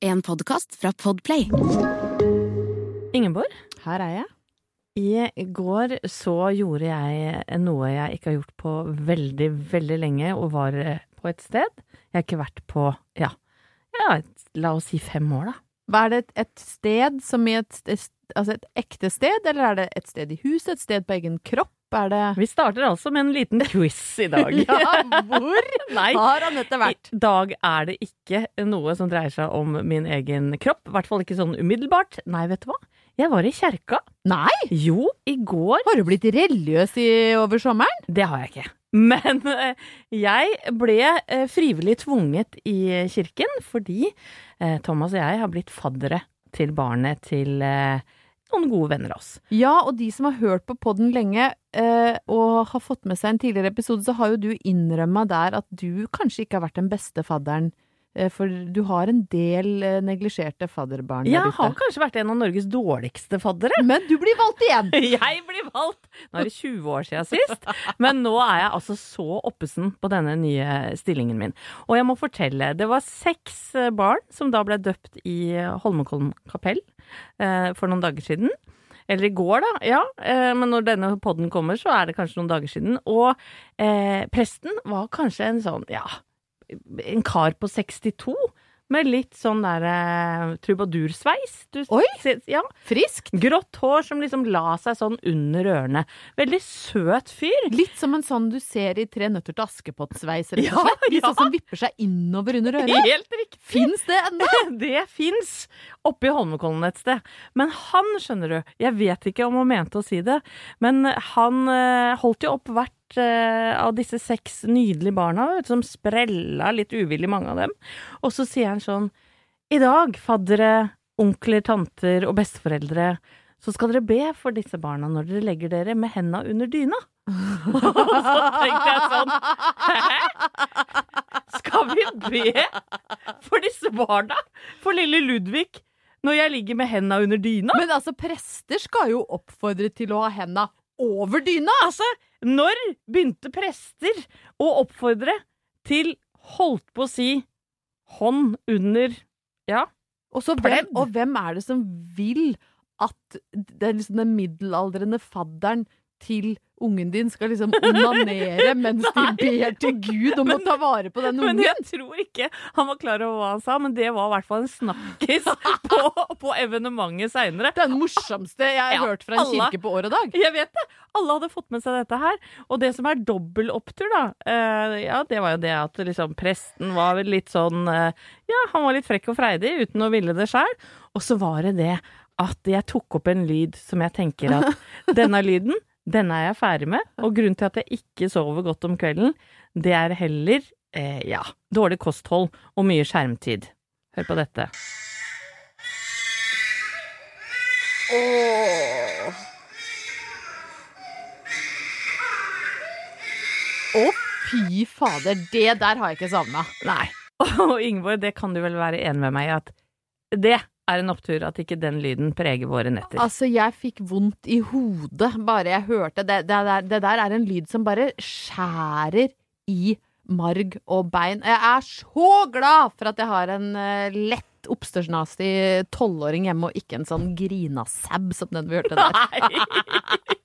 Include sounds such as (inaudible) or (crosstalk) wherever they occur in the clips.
En podkast fra Podplay. Ingeborg, Her er jeg. i går så gjorde jeg noe jeg ikke har gjort på veldig, veldig lenge, og var eh, på et sted. Jeg har ikke vært på, ja, ja la oss si fem år, da. Er det et, et sted som i et, et, altså et ekte sted, eller er det et sted i huset, et sted på egen kropp? Er det Vi starter altså med en liten quiz i dag. (laughs) Ja, hvor har Anette vært? i dag er det ikke noe som dreier seg om min egen kropp. I hvert fall ikke sånn umiddelbart. Nei, vet du hva? Jeg var i kjerka. Nei! Jo, i går Har du blitt religiøs i, over sommeren? Det har jeg ikke. Men eh, jeg ble eh, frivillig tvunget i kirken fordi eh, Thomas og jeg har blitt faddere til barnet til eh, noen gode venner av oss. Ja, og de som har hørt på podden lenge eh, og har fått med seg en tidligere episode, så har jo du innrømma der at du kanskje ikke har vært den beste fadderen. Eh, For du har en del eh, neglisjerte fadderbarn Jeg der har kanskje vært en av Norges dårligste faddere. Men du blir valgt igjen! (laughs) Jeg blir valgt! Nå er det 20 år siden sist, men nå er jeg altså så oppesen på denne nye stillingen min. Og jeg må fortelle, det var seks eh, barn som da ble døpt i Holmenkollen kapell for noen dager siden. Eller i går, da. Ja, men når denne podden kommer, så er det kanskje noen dager siden. Og eh, presten var kanskje en sånn, ja, en kar på 62. Med litt sånn der eh, trubadursveis. Du Oi! Ja, Friskt! Grått hår som liksom la seg sånn under ørene. Veldig søt fyr. Litt som en sånn du ser i Tre nøtter til Askepott-sveis, rett Ja, og slett. Litt ja. sånn som vipper seg innover under øret. (laughs) Helt riktig. Fins det ennå? (laughs) Det fins oppe i Holmenkollen et sted. Men han, skjønner du, jeg vet ikke om han mente å si det, men han eh, holdt jo opp hvert eh, av disse seks nydelige barna, vet som sprella litt uvillig, mange av dem. Og så sier han sånn I dag, faddere, onkler, tanter og besteforeldre, så skal dere be for disse barna når dere legger dere med henda under dyna. (laughs) Og så tenkte jeg sånn Hæ? Skal vi be for disse barna? For lille Ludvig? Når jeg ligger med henda under dyna? Men altså, prester skal jo oppfordre til å ha henda over dyna! Altså, når begynte prester å oppfordre til, holdt på å si, hånd under Ja, Og, så hvem, og hvem er det som vil at er liksom den middelaldrende fadderen til ungen din skal liksom onanere mens de (laughs) ber til Gud om å ta vare på den ungen. Men jeg tror ikke han var klar over hva han sa, men det var i hvert fall en snakkis (laughs) på, på evenementet seinere. Det er den morsomste jeg har Ja, hørt fra en alle- kirke på år og dag. Jeg vet det! Alle hadde fått med seg dette her. Og det som er dobbel opptur, da, eh, ja, det var jo det at liksom presten var vel litt sånn eh, Ja, han var litt frekk og freidig uten å ville det sjøl. Og så var det det at jeg tok opp en lyd som jeg tenker at (laughs) denne lyden, denne er jeg ferdig med, og grunnen til at jeg ikke sover godt om kvelden, det er heller, eh, ja, dårlig kosthold og mye skjermtid. Hør på dette. Åh. Å, fy fader, det der har jeg ikke savna. Nei. (laughs) Og Ingeborg, det kan du vel være enig med meg i at det er en opptur at ikke den lyden preger våre netter. Altså, jeg fikk vondt i hodet bare jeg hørte det. Det, der, det der er en lyd som bare skjærer i marg og bein. Jeg er så glad for at jeg har en eh, lett oppstørsnastig tolvåring hjemme, og ikke en sånn grinasab som den vi hørte der. Nei!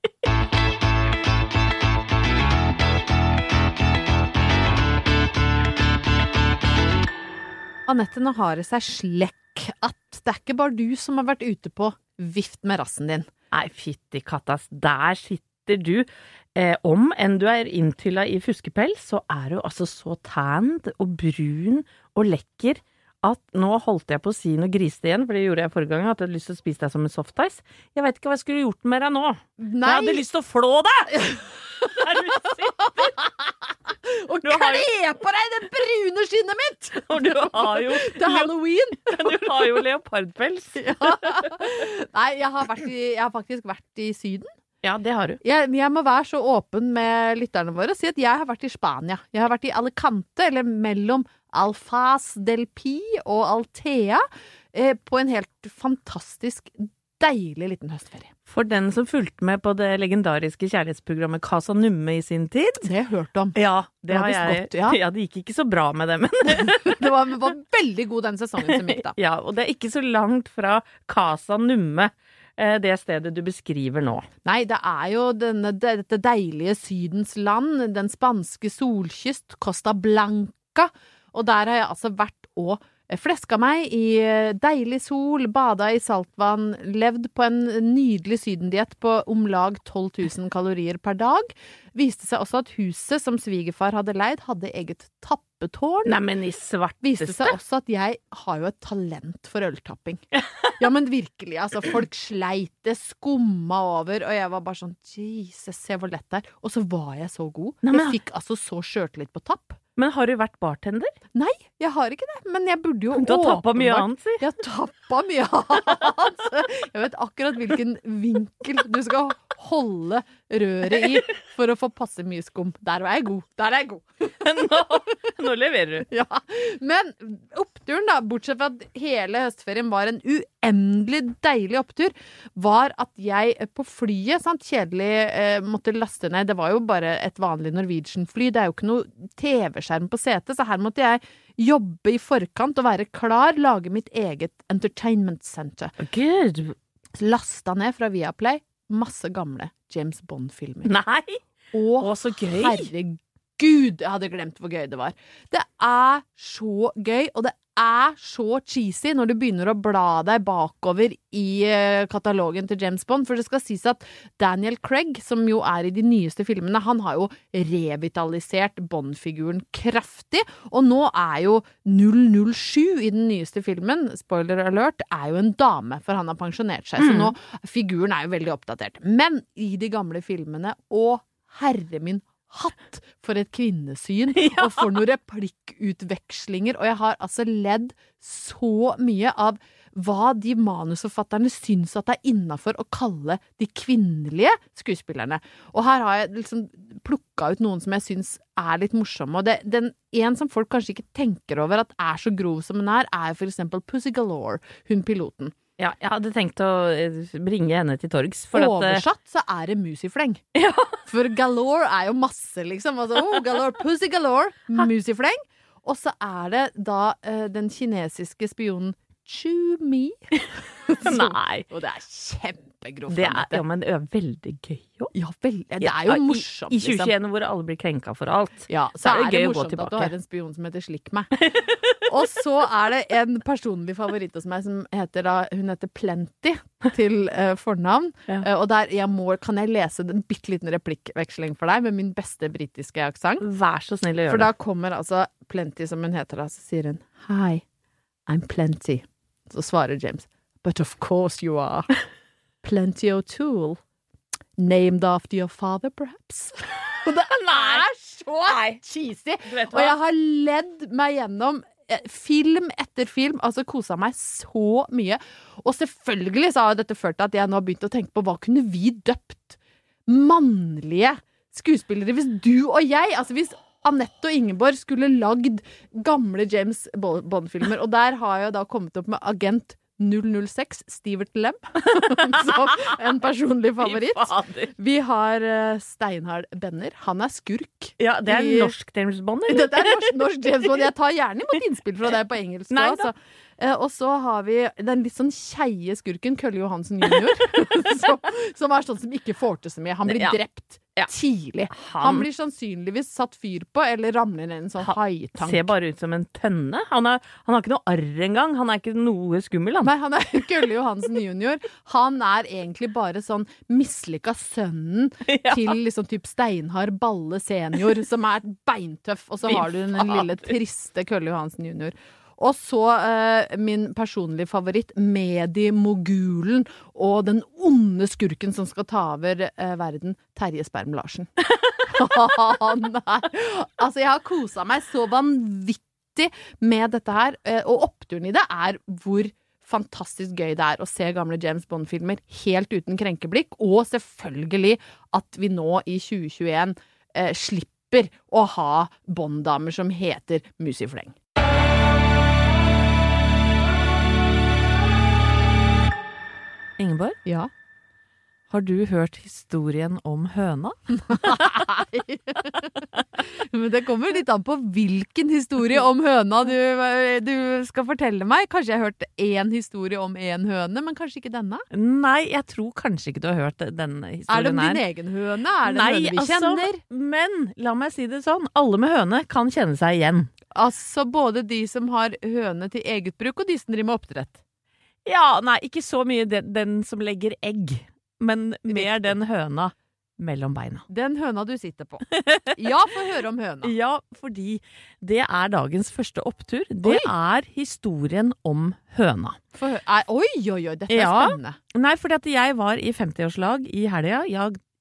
Anette, nå har det seg slekk at det er ikke bare du som har vært ute på vift med rassen din. Nei, fytti kattas, der sitter du. Eh, om enn du er inntylla i fuskepels, så er du altså så tanned og brun og lekker at nå holdt jeg på å si noe grisete igjen, for det gjorde jeg forrige gang, at jeg hadde lyst til å spise deg som en softice. Jeg veit ikke hva jeg skulle gjort med deg nå. Nei. Jeg hadde lyst til å flå deg! (laughs) Der du sitter. Og kle på deg det brune skinnet mitt! Og du har jo, (laughs) Til halloween! (laughs) du har jo leopardpels. (laughs) Nei, jeg har, i, jeg har faktisk vært i Syden. Ja, det har du. Jeg, jeg må være så åpen med lytterne våre og si at jeg har vært i Spania. Jeg har vært i Alicante, eller mellom Alfaz del Pi og Altea, eh, på en helt fantastisk deilig liten høstferie. For den som fulgte med på det legendariske kjærlighetsprogrammet Casa Numme i sin tid. Det har jeg hørt om. Ja, det Det har jeg. Godt, ja. det gikk ikke så bra med det, men (laughs) Det var, var veldig god den sesongen som gikk, da. (laughs) Ja, og det er ikke så langt fra Casa Numme, eh, det stedet du beskriver nå. Nei, det er jo denne, dette deilige Sydens land, den spanske solkyst, Costa Blanca. Og der har jeg altså vært og fleska meg i deilig sol, bada i saltvann, levd på en nydelig sydendiett på om lag 12 000 kalorier per dag. Viste seg også at huset som svigerfar hadde leid, hadde eget tappetårn. Neimen, i svarteste! Viste seg også at jeg har jo et talent for øltapping. (laughs) Ja, men virkelig, altså. Folk sleit, det skumma over, og jeg var bare sånn Jesus, se hvor lett det er. Og så var jeg så god. Jeg fikk altså så sjøltillit på tapp. Men har du vært bartender? Nei, jeg har ikke det, men jeg burde jo Du har tappa mye annet, si. Jeg har tappa mye annet. Jeg vet akkurat hvilken vinkel du skal holde røret i for å få passe mye skum. Der var jeg god. Der er jeg god. (laughs) Nå, nå leverer du. Ja, Men oppturen, da, bortsett fra at hele høstferien var en uendelig deilig opptur, var at jeg på flyet, sant, kjedelig, eh, måtte laste ned Det var jo bare et vanlig Norwegian-fly, det er jo ikke noe TV-skjerm på setet, så her måtte jeg jobbe i forkant og være klar, lage mitt eget entertainment center. Good. Lasta ned fra Viaplay masse gamle James Bond-filmer. Nei! Å, så gøy. Herregud, jeg hadde glemt hvor gøy det var. Det er så gøy, og det er så cheesy når du begynner å bla deg bakover i eh, katalogen til James Bond. For det skal sies at Daniel Craig, som jo er i de nyeste filmene, han har jo revitalisert Bond-figuren kraftig. Og nå er jo 007 i den nyeste filmen, spoiler alert, er jo en dame, for han har pensjonert seg. Så nå, figuren er jo veldig oppdatert. Men i de gamle filmene, å herre min hatt for et kvinnesyn, (laughs) og for noen replikkutvekslinger. Og jeg har altså ledd så mye av hva de manusforfatterne syns at det er innafor å kalle de kvinnelige skuespillerne. Og her har jeg liksom plukka ut noen som jeg syns er litt morsomme. Og det, den, en som folk kanskje ikke tenker over at er så grov som hun er, er for eksempel Pussy Galore, hun piloten. Ja, jeg hadde tenkt å eh, bringe henne til torgs. For at, eh, Oversatt så er det musifleng. (laughs) For galore er jo masse, liksom. Altså, oh, galore, pussy galore, (laughs) musifleng. Og så er det da uh, den kinesiske spionen Chu Mi. (laughs) Nei. Og det er kjempegrovt. det er ja, men det er veldig gøy òg. ja, det er jo morsomt. i- I, 2021 liksom. 2021 hvor alle blir krenka for alt. Ja, så, Så er er det det, gøy å gå morsomt at du har en spion som heter Slikk meg. Og så er det en personlig favoritt hos meg som heter da Hun heter Plenty til uh, fornavn. Ja. Uh, og der jeg må, kan jeg lese en bitte liten replikkveksling for deg med min beste britiske aksent. Vær så snill å For da kommer altså Plenty, som hun heter da, så sier hun Hi, I'm Plenty. Så svarer James But of course you are. (laughs) Plenty O'Toole. Named after your father, perhaps? (laughs) Og det er så cheesy! det. Og jeg har ledd meg gjennom film etter film, altså kosa meg så mye. Og selvfølgelig så har dette ført til at jeg nå har begynt å tenke på hva kunne vi døpt mannlige skuespillere. Hvis du og jeg, altså hvis Anette og Ingeborg skulle lagd gamle James Bond-filmer, og der har jeg da kommet opp med Agent 006, Stivert Lem, (laughs) som en personlig favoritt. Vi har uh, Steinhard Benner. Han er skurk. Ja, det er I- norsk James Bond, (laughs) eller? Dette er norsk, norsk James Bond. Jeg tar gjerne imot innspill fra deg på engelsk. Nei da. altså. Eh, og så har vi den litt sånn keie skurken, Kølle Johansen jr., (laughs) som, som er sånn som ikke får til så mye. Han blir Ja. drept Ja. tidlig. Han, Han blir sannsynligvis satt fyr på, eller ramler ned i en sånn haitank. ser bare ut som en tønne. Han, er, han har ikke noe arr engang. Han er ikke noe skummel, han. Nei, han er (laughs) Kølle Johansen jr. Han er egentlig bare sånn mislykka sønnen (laughs) Ja. til liksom typ Steinhard Balle senior, som er beintøff. Og så har du den lille triste Kølle Johansen jr. Og så eh, min personlige favoritt, mediemogulen og den onde skurken som skal ta over eh, verden, Terje Sperm-Larsen. (laughs) Er Altså, jeg har kosa meg så vanvittig med dette her, eh, og oppturen i det er hvor fantastisk gøy det er å se gamle James Bond-filmer helt uten krenkeblikk, og selvfølgelig at vi nå i 2021 eh, slipper å ha Bond-damer som heter Musifleng. Ingeborg, Ja. har du hørt historien om høna? (laughs) Nei. Men det kommer litt an på hvilken historie om høna du, du skal fortelle meg. Kanskje jeg har hørt én historie om én høne, men kanskje ikke denne? Nei, jeg tror kanskje ikke du har hørt denne historien. Er det om din egen høne? Er det Nei, høne vi altså, kjenner? Men la meg si det sånn, alle med høne kan kjenne seg igjen. Altså både de som har høne til eget bruk, og de som driver med oppdrett. Ja, nei, ikke så mye den, den som legger egg, men mer Riktig. den høna mellom beina. Den høna du sitter på. (laughs) Ja, få høre om høna. Ja, fordi det er dagens første opptur. Det Oi. er historien om høna. For, er, oi, oi, oi, dette er Ja. spennende. Nei, fordi at jeg var i 50-årslag i helga.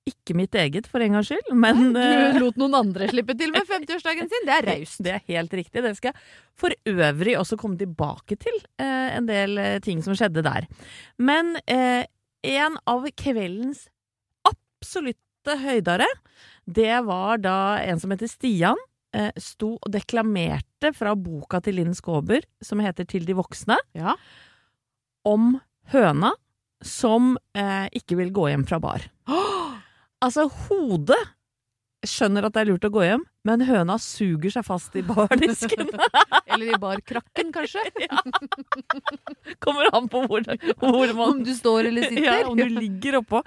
Ikke mitt eget, for en gangs skyld, men eh, Du lot noen andre slippe til med 50-årsdagen sin. Det er raust. Det er helt riktig. Det skal jeg for øvrig også komme tilbake til. Eh, en del eh, ting som skjedde der. Men eh, en av kveldens absolutte høydere, det var da en som heter Stian. Eh, sto og deklamerte fra boka til Linn Skåber, som heter Til de voksne, Ja. om høna som eh, ikke vil gå hjem fra bar. Altså, hodet skjønner at det er lurt å gå hjem, men høna suger seg fast i bardisken. (laughs) Eller i barkrakken, kanskje. (laughs) Kommer an på hvor, hvor man Om du står eller sitter. Ja, om du ligger oppå.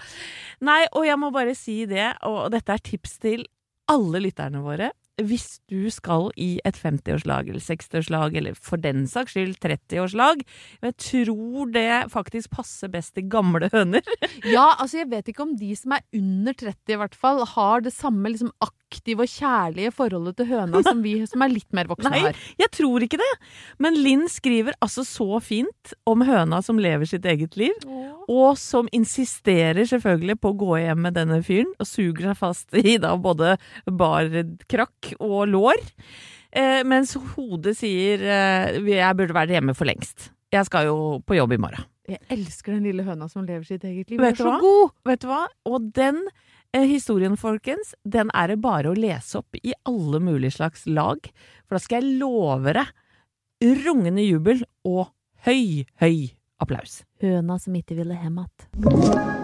Nei, og jeg må bare si det, og dette er tips til alle lytterne våre. Hvis du skal i et 50-årslag eller 60-årslag, eller for den saks skyld 30-årslag Jeg tror det faktisk passer best til gamle høner. (laughs) Ja, altså jeg vet ikke om de som er under 30 i hvert fall, har det samme liksom aktive og kjærlige forholdet til høna som vi som er litt mer voksne (laughs) Nei, har. jeg tror ikke det. Men Linn skriver altså så fint om høna som lever sitt eget liv, og som insisterer selvfølgelig på å gå hjem med denne fyren, og suger seg fast i da både barkrakk og lår. Eh, mens hodet sier eh, jeg burde vært hjemme for lengst. Jeg skal jo på jobb i morgen. Jeg elsker den lille høna som lever sitt eget liv. Vet du hva? god! Vet du hva? Og den eh, historien, folkens, den er det bare å lese opp i alle mulige slags lag. For da skal jeg love deg rungende jubel og høy, høy applaus. Høna som ikke ville hjem att.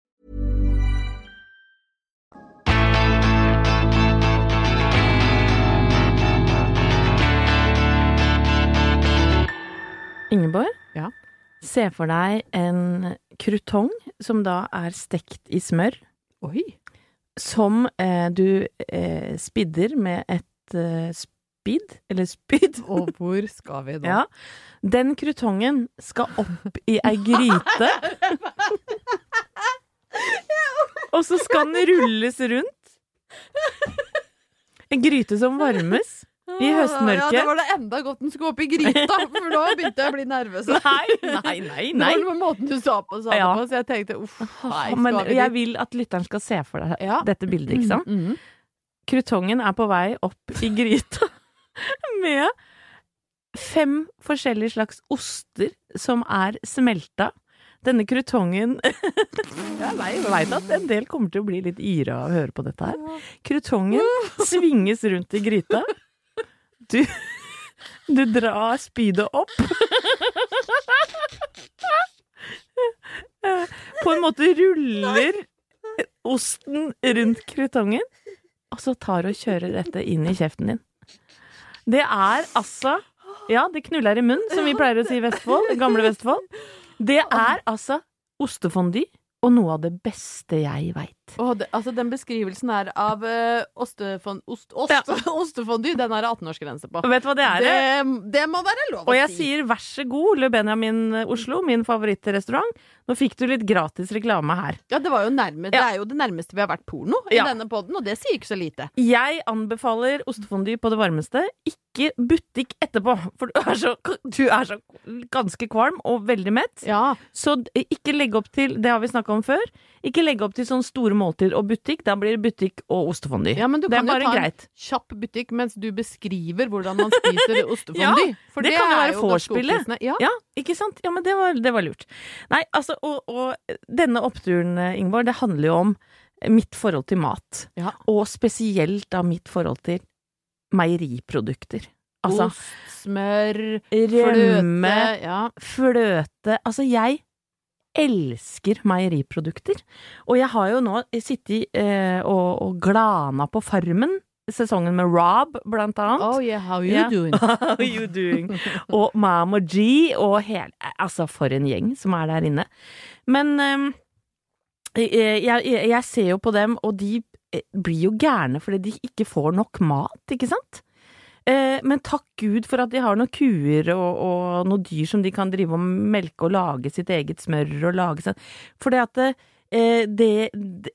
Ingeborg, Ja. se for deg en krutong som da er stekt i smør, Oi. som eh, du eh, spidder med et eh, spid, eller spyd. (laughs) Og hvor skal vi nå? Ja. Den krutongen skal opp i ei gryte. (laughs) Og så skal den rulles rundt. En gryte som varmes i høstmørket. Ja, Da det var det enda godt den skulle opp i gryta, (laughs) for da begynte jeg å bli nervøs. Nei, nei, nei. Det var måten du sa, på, sa Ja. på, så jeg tenkte uff, nei, Men jeg vil at lytteren skal se for deg Ja. dette bildet, ikke sant? Mm, Krutongen er på vei opp i gryta (laughs) med fem forskjellige slags oster som er smelta. Denne krutongen (laughs) Jeg veit at en del kommer til å bli litt yra av å høre på dette her. Krutongen svinges rundt i gryta. Du, du drar spydet opp. På en måte ruller osten rundt krutongen, og så tar og kjører dette inn i kjeften din. Det er altså Ja, det knuller i munnen, som vi pleier å si i Vestfold. Gamle Vestfold. Det er altså ostefondy og noe av det beste jeg veit. Og det, altså, den beskrivelsen her av uh, ostefond, ost, ost, (laughs) ostefondy, den har 18-årsgrense på. Vet du hva det er? Det, det må være lov Og jeg si. sier vær så god, Le Benjamin Oslo, min favorittrestaurant. Nå fikk du litt gratis reklame her. Ja, det nærme, det er jo det nærmeste vi har vært porno i Ja. denne poden, og det sier ikke så lite. Jeg anbefaler ostefondy på det varmeste, ikke butikk etterpå. For du er så, du er så ganske kvalm og veldig mett. Ja. Så ikke legg opp til, det har vi snakka om før, ikke legge opp til sånne store måltider og butikk. Da blir det butikk og ostefondy. Ja, men du det kan jo ta greit. en kjapp butikk mens du beskriver hvordan man spiser (laughs) ostefondy. for det kan jo være vorspielet. Ja. Ja, ikke sant? Ja, men det var, det var lurt. Nei, altså, og, og denne oppturen, eh, det handler jo om mitt forhold til mat. Ja. Og spesielt da mitt forhold til meieriprodukter. Altså Ost, smør, rømme, fløte ja. fløte Altså, jeg elsker meieriprodukter. Og jeg har jo nå sittet eh, og, og glana på Farmen, sesongen med Rob, blant annet. Oh yeah, how you yeah. doing? (laughs) How you doing? (laughs) og Mam og G, og hele Altså, for en gjeng som er der inne. Men eh, jeg, jeg, jeg ser jo på dem, og de eh, blir jo gærne fordi de ikke får nok mat, ikke sant? Eh, men takk Gud for at de har noen kuer og, og noen dyr som de kan drive og melke og lage sitt eget smør og lage seg For det at eh, det, det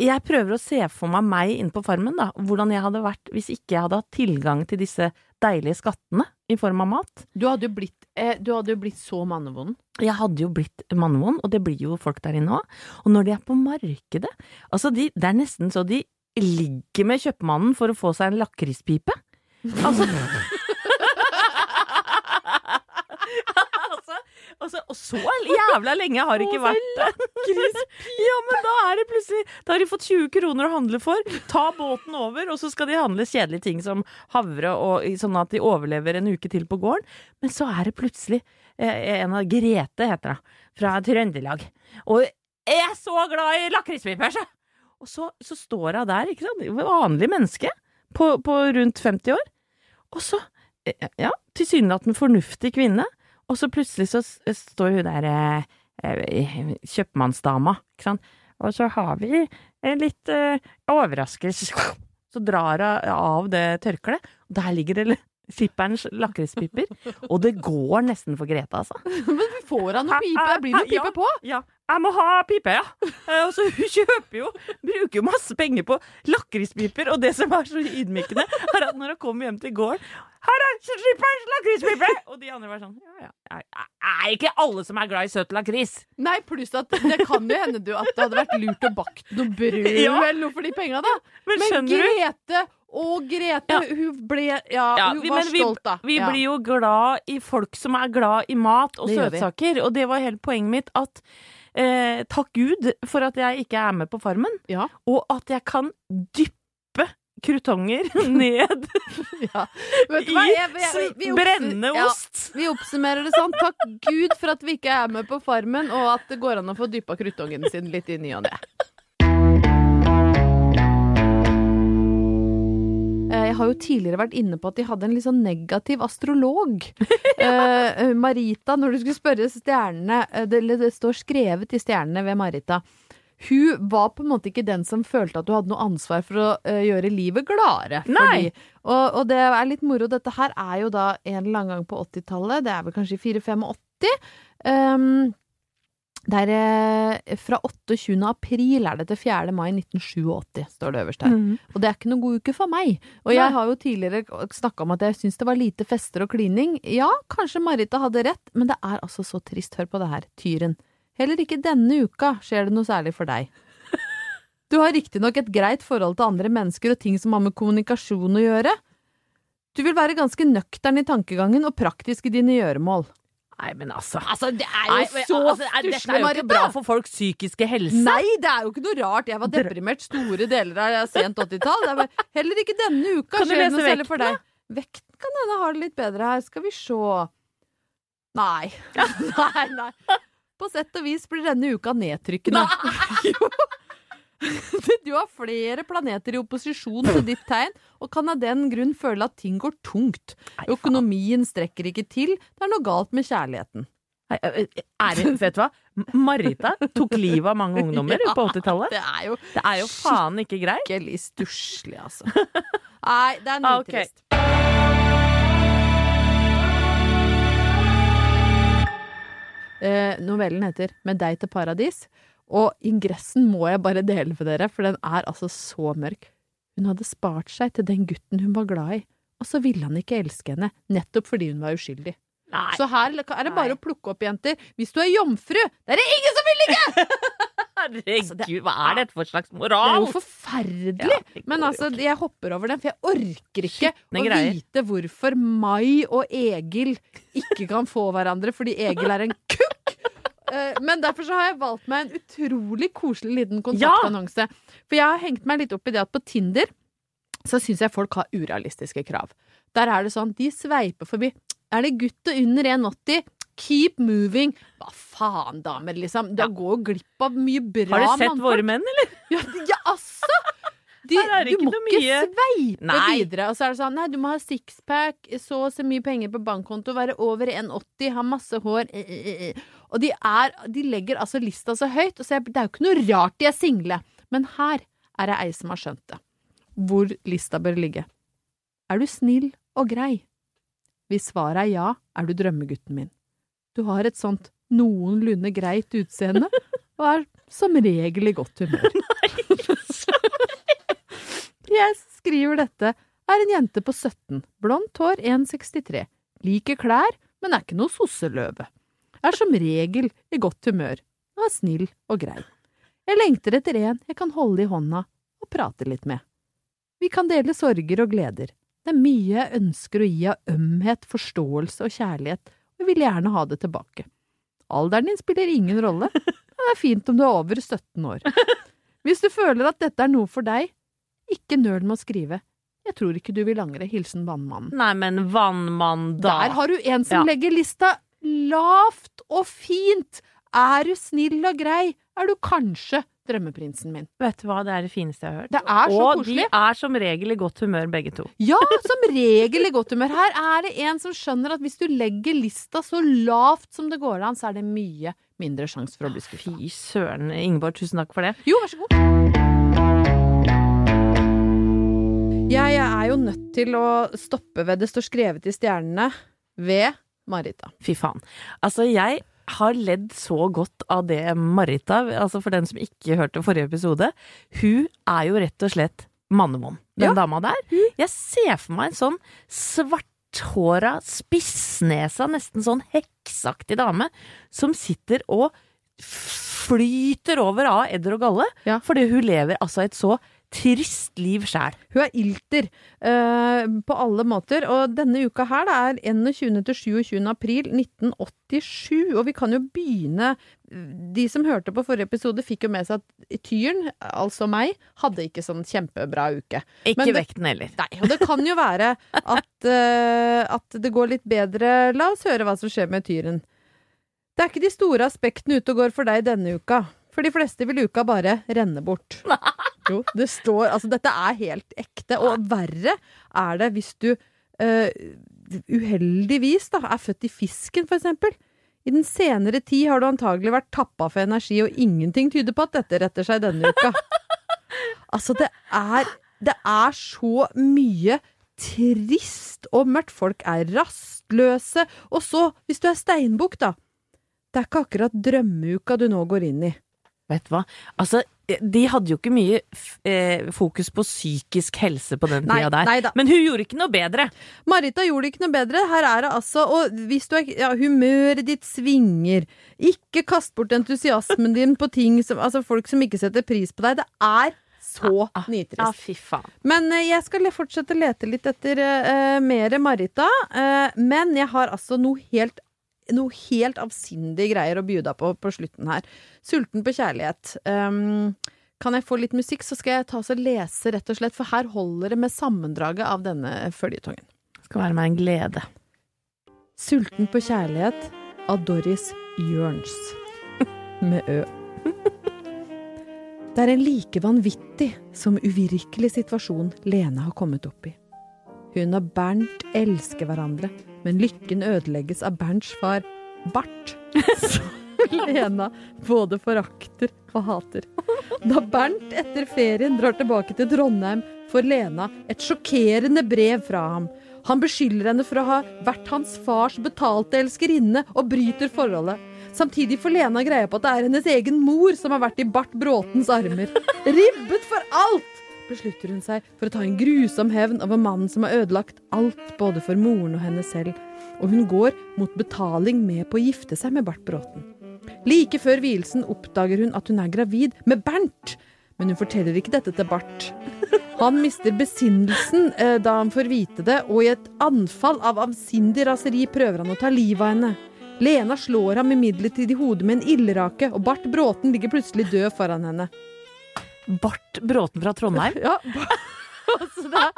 Jeg prøver å se for meg meg inne på farmen, da. Hvordan jeg hadde vært hvis ikke jeg hadde hatt tilgang til disse deilige skattene i form av mat. Du hadde jo blitt, eh, du hadde jo blitt så mannevond. Jeg hadde jo blitt mannevond, og det blir jo folk der inne òg. Og når de er på markedet Altså, de, det er nesten så de ligger med kjøpmannen for å få seg en lakrispipe. Altså (laughs) altså, altså, og så jævla lenge har det ikke vært det. (laughs) Ja, men da er det plutselig Da har de fått 20 kroner å handle for. Ta båten over, og så skal de handle kjedelige ting som havre, og, sånn at de overlever en uke til på gården. Men så er det plutselig eh, en av Grete, heter hun, fra Trøndelag. Og jeg er så glad i lakrispiper, så! Og så, så står hun der, ikke sant, vanlig menneske, på, på rundt 50 år. Og så, eh, ja, tilsynelatende fornuftig kvinne. Og så plutselig så står hun der eh, eh, kjøpmannsdama, ikke sant. Og så har vi en litt eh, overraskelse. Så drar hun av det tørkleet, og der ligger det skipperens lakrispiper. Og det går nesten for Grete, altså. (laughs) Men får han noe pipe? Blir det noe pipe på? Ja. Jeg må ha pipe, ja. Eh, Og så hun (laughs) kjøper jo, bruker jo masse penger på lakrispiper, og det som er så ydmykende, er at når hun kommer hjem til gården her er skippers lakrispipe! Og de andre var sånn Ja, ja. Er- ikke alle som er glad i søt lakris? Nei, pluss at det kan jo hende du at det hadde vært lurt å bakt noe brød (laughs) Ja. eller noe for de penga, da. Men Men? Grete og Grete, Ja. hun ble Ja, Ja, hun vi- var vi- stolt, da. Vi ja. blir jo glad i folk som er glad i mat og Det søtsaker, og det var hele poenget mitt at eh, takk Gud for at jeg ikke er med på Farmen, Ja. og at jeg kan dyppe krutonger (laughs) ned (laughs) ja. I brennende ja, ost. Vi oppsummerer det sånn. Takk Gud for at vi ikke er med på Farmen, og at det går an å få dyppa kruttongen sin litt i ny og ne. Jeg har jo tidligere vært inne på at de hadde en litt sånn negativ astrolog. (laughs) Eh, Marita, når du skulle spørre stjernene eh, det, det står skrevet i stjernene ved Marita. Hun var på en måte ikke den som følte at du hadde noe ansvar for å eh, gjøre livet gladere. Nei. Fordi, Og, og det er litt moro. Dette her er jo da en eller annen gang på 80-tallet. Det er vel kanskje i 4-85. Um, det er eh, fra 28. april er det til 4. mai 1987, står det øverst her. Og det er ikke noen god uke for meg. Og jeg har jo tidligere snakka om at jeg syns det var lite fester og klining. Ja, kanskje Marita hadde rett, men det er altså så trist. Hør på det her, Tyren. Heller ikke denne uka skjer det noe særlig for deg. (laughs) Du har riktignok et greit forhold til andre mennesker og ting som har med kommunikasjon å gjøre. Du vil være ganske nøktern i tankegangen og praktisk i dine gjøremål. Nei, men altså Altså, det er Nei, men, så altså, er- Dette stusslig, er jo ikke Marita! bra for folks psykiske helse. Nei, det er jo ikke noe rart. Jeg var deprimert store deler av sent 80-tall. Det er bare- Heller ikke denne uka Kan du skjer det lese noe særlig for vekten, deg. Vekten kan hende har det litt bedre her. Skal vi se. Nei. (laughs) nei, nei. På sett og vis blir denne uka nedtrykkende. (laughs) Jo. (laughs) Du har flere planeter i opposisjon til ditt tegn, og kan av den grunn føle at ting går tungt. Økonomien strekker ikke til. Det er noe galt med kjærligheten. Det, (laughs) vet du hva? Marita tok livet av mange ungdommer (laughs) Ja, på 80-tallet. Det Det er jo faen ikke greit. skikkelig stusslig, altså. Nei, det er nitrist. Okay. Eh, novellen heter Med deg til paradis, og ingressen må jeg bare dele for dere, for den er altså så mørk. Hun hadde spart seg til den gutten hun var glad i, og så ville han ikke elske henne, nettopp fordi hun var uskyldig. Nei. Så her er det bare Nei. å plukke opp, jenter. Hvis du er jomfru, det er det ingen som vil ligge! (laughs) Herregud, hva er dette for slags moral? Det er jo forferdelig. Ja, Men altså, jeg hopper over den, for jeg orker ikke å vite hvorfor Mai og Egil ikke kan få hverandre fordi Egil er en kukk. Eh, Men derfor så har jeg valgt meg en utrolig koselig liten kontaktannonse. For jeg har hengt meg litt opp i det at på Tinder så syns jeg folk har urealistiske krav. Der er det sånn, de sveiper forbi. Er det gutt under 1,80? Keep moving. Hva faen, damer, liksom. Da går jo glipp av mye bra Har du sett mannfolk. våre menn, eller? Ja, ja altså! De, du må ikke sveipe Nei. videre. Og så er det sånn, nei, du må ha sixpack, så og så mye penger på bankkonto, være over 1,80, ha masse hår eh, eh, eh. Og de er De legger altså lista så høyt, og så er, det er jo ikke noe rart de er single. Men her er det ei som har skjønt det. Hvor lista bør ligge. Er du snill og grei? Hvis svaret er ja, er du drømmegutten min. Du har et sånt noenlunde greit utseende, og er som regel i godt humør. Jeg skriver dette, er en jente på 17, blondt hår 1,63, liker klær, men er ikke noe sosseløve. Er som regel i godt humør, og er snill og grei. Jeg lengter etter en jeg kan holde i hånda og prate litt med. Vi kan dele sorger og gleder. Det er mye jeg ønsker å gi av ømhet, forståelse og kjærlighet, og vil gjerne ha det tilbake. Alderen din spiller ingen rolle, men det er fint om du er over 17 år. Hvis du føler at dette er noe for deg, ikke nøl med å skrive. Jeg tror ikke du vil angre. Hilsen Vannmannen. Nei, men vannmann, da. Der har du en som Ja. legger lista lavt og fint. Er du snill og grei, er du kanskje drømmeprinsen min. Vet du hva, det er det fineste jeg har hørt. Det er så Og koselig. de er som regel i godt humør, begge to. Ja, som regel i godt humør. Her er det en som skjønner at hvis du legger lista så lavt som det går an, så er det mye mindre sjanse for å bli skuffa. Fy søren, Ingeborg, tusen takk for det. Jo, vær så god. Jeg er jo nødt til å stoppe ved det står skrevet i stjernene ved Marita. Fy faen. Altså, jeg har ledd så godt av det Marita, altså for den som ikke hørte forrige episode. Hun er jo rett og slett mannevond, den Ja. dama der. Jeg ser for meg en sånn svarthåra, spissnesa, nesten sånn heksaktig dame som sitter og flyter over av edder og galle, Ja. fordi hun lever altså et så trist liv sjæl. Hun er ilter eh, på alle måter, og denne uka her det er 21. til 27. april 1987, og vi kan jo begynne De som hørte på forrige episode, fikk jo med seg at Tyren, altså meg, hadde ikke sånn kjempebra uke. Ikke Men det- vekten heller. Nei, og det kan jo være at, eh, at det går litt bedre. La oss høre hva som skjer med Tyren. Det er ikke de store aspektene ute og går for deg denne uka. For de fleste vil uka bare renne bort. (laughs) Jo, det står Altså, dette er helt ekte. Og verre er det hvis du uh, uheldigvis da, er født i fisken, for eksempel. I den senere tid har du antagelig vært tappa for energi, og ingenting tyder på at dette retter seg denne uka. Altså, det er Det er så mye trist og mørkt. Folk er rastløse. Og så, hvis du er steinbukk, da. Det er ikke akkurat drømmeuka du nå går inn i. Vet du hva? Altså, de hadde jo ikke mye eh, fokus på psykisk helse på den tida der. nei. Men hun gjorde ikke noe bedre. Marita gjorde ikke noe bedre. Her er det altså Og hvis du er ja, humøret ditt svinger, ikke kast bort entusiasmen din på ting som Altså folk som ikke setter pris på deg. Det er så Ja, nitrist. fy faen. Men eh, jeg skal fortsette å lete litt etter eh, mer Marita. eh, men jeg har altså noe helt noe helt avsindige greier å bjuda på på slutten her. Sulten på kjærlighet. Um, kan jeg få litt musikk, så skal jeg ta og lese, rett og slett, for her holder det med sammendraget av denne føljetongen. Det skal være meg en glede. Sulten på kjærlighet av Doris Jørns. (laughs) Med Ø. Det er en like vanvittig som uvirkelig situasjon Lene har kommet opp i. Hun og Bernt elsker hverandre, men lykken ødelegges av Bernts far, Bart, (laughs) som Lena både forakter og hater. Da Bernt etter ferien drar tilbake til Trondheim, får Lena et sjokkerende brev fra ham. Han beskylder henne for å ha vært hans fars betalte elskerinne og bryter forholdet. Samtidig får Lena greie på at det er hennes egen mor som har vært i Bart Bråtens armer. Ribbet for alt! Beslutter hun seg for å ta en grusom hevn over mannen som har ødelagt alt både for moren og henne selv. Og hun går mot betaling med på å gifte seg med Bart Bråten. Like før vielsen oppdager hun at hun er gravid med Bernt. Men hun forteller ikke dette til Bart. Han mister besinnelsen eh, da han får vite det, og i et anfall av avsindig raseri prøver han å ta livet av henne. Lena slår ham imidlertid i hodet med en ildrake, og Bart Bråten ligger plutselig død foran henne. Bart Bråten fra Trondheim. (laughs) Ja, (laughs) altså det er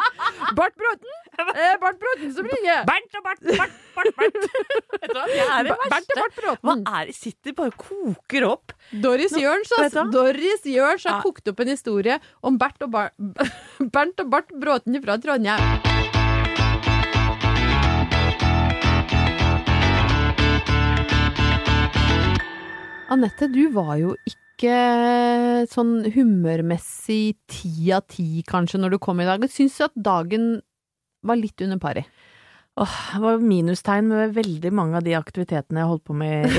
Bart Bråten! Eh, Bart Bråten som ringer! Bernt og Bart, Bart, Bart, Bart. Vet du hva, det er det Bernt og verste. Bråten. Hva er det? Sitter bare og koker opp. Doris Jørns, altså. Doris Jørns har Ja. kokt opp en historie om Bert og, Bar (laughs) Bernt og Bart Bråten fra Trondheim. Anette, du var jo ikke sånn humørmessig ti av ti kanskje når du kom i dag. Syns du at dagen var litt under pari? Åh, det var minustegn med veldig mange av de aktivitetene jeg holdt på med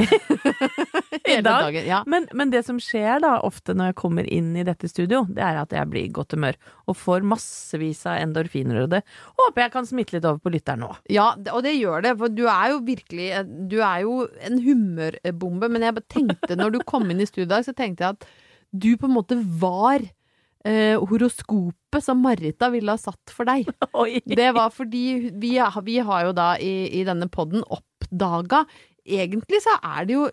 (laughs) (laughs) i, dag. ja. Men, men det som skjer da, ofte når jeg kommer inn i dette studio, det er at jeg blir i godt humør og får massevis av endorfiner og det. Håper jeg kan smitte litt over på lytteren nå. Ja, og det gjør det, for du er jo virkelig Du er jo en humørbombe. Men jeg tenkte, når du kom inn i studio i dag, så tenkte jeg at du på en måte var eh, horoskopet som Marita ville ha satt for deg. (laughs) Oi. Det var fordi vi, vi har jo da i, i denne podden oppdaga Egentlig så er det jo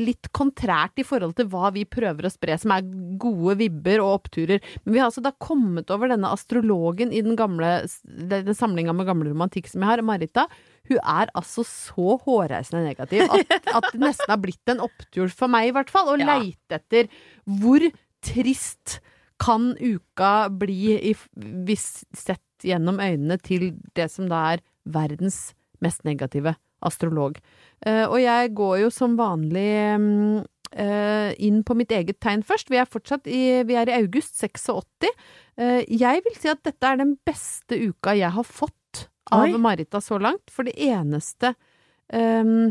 litt kontrært i forhold til hva vi prøver å spre, som er gode vibber og oppturer. Men vi har altså da kommet over denne astrologen i den gamle den samlinga med gamle romantikk som jeg har, Marita. Hun er altså så hårreisende negativ at, (laughs) at det nesten har blitt en opptur for meg, i hvert fall, å Ja. leite etter hvor trist kan uka bli hvis sett gjennom øynene til det som da er verdens mest negative astrolog. Eh, og jeg går jo som vanlig mm, eh, inn på mitt eget tegn først. Vi er fortsatt i, vi er i august 86. Eh, jeg vil si at dette er den beste uka jeg har fått av Oi. Marita så langt, for det eneste um,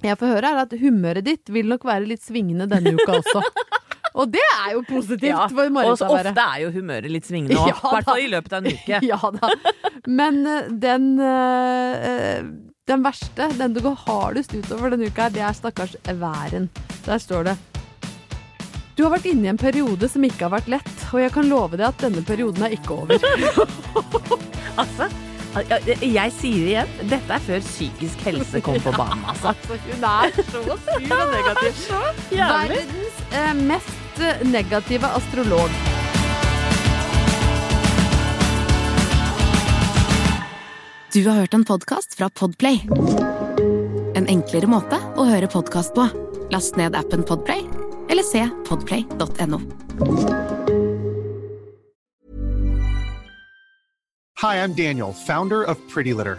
jeg får høre, er at humøret ditt vil nok være litt svingende denne uka også. (laughs) Og det er jo positivt Ja, for og å være. ofte er jo humøret litt svingende òg. (laughs) I hvert fall i løpet av en uke. (laughs) Ja da. Men den, eh, den verste, den du går hardest utover denne uka, det er stakkars væren. Der står det Du har vært inne i en periode som ikke har vært lett, og jeg kan love deg at denne perioden er ikke over. (laughs) Altså, jeg, sier igjen, dette er før psykisk helse kom på (laughs) banen, altså. hun er så sur og (laughs) negativ. Verdens eh, mest negative astrolog. Du har hørt en podcast fra Podplay. En enklere måte å høre podcast på. Last ned appen Podplay, eller se podplay.no. Hi, I'm Daniel, founder of Pretty Litter.